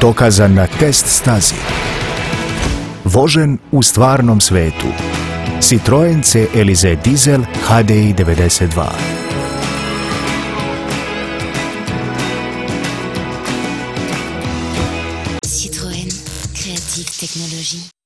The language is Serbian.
dokazan na test stazi. Vožen u stvarnom svetu. Citroen C Elize Diesel HDI 92.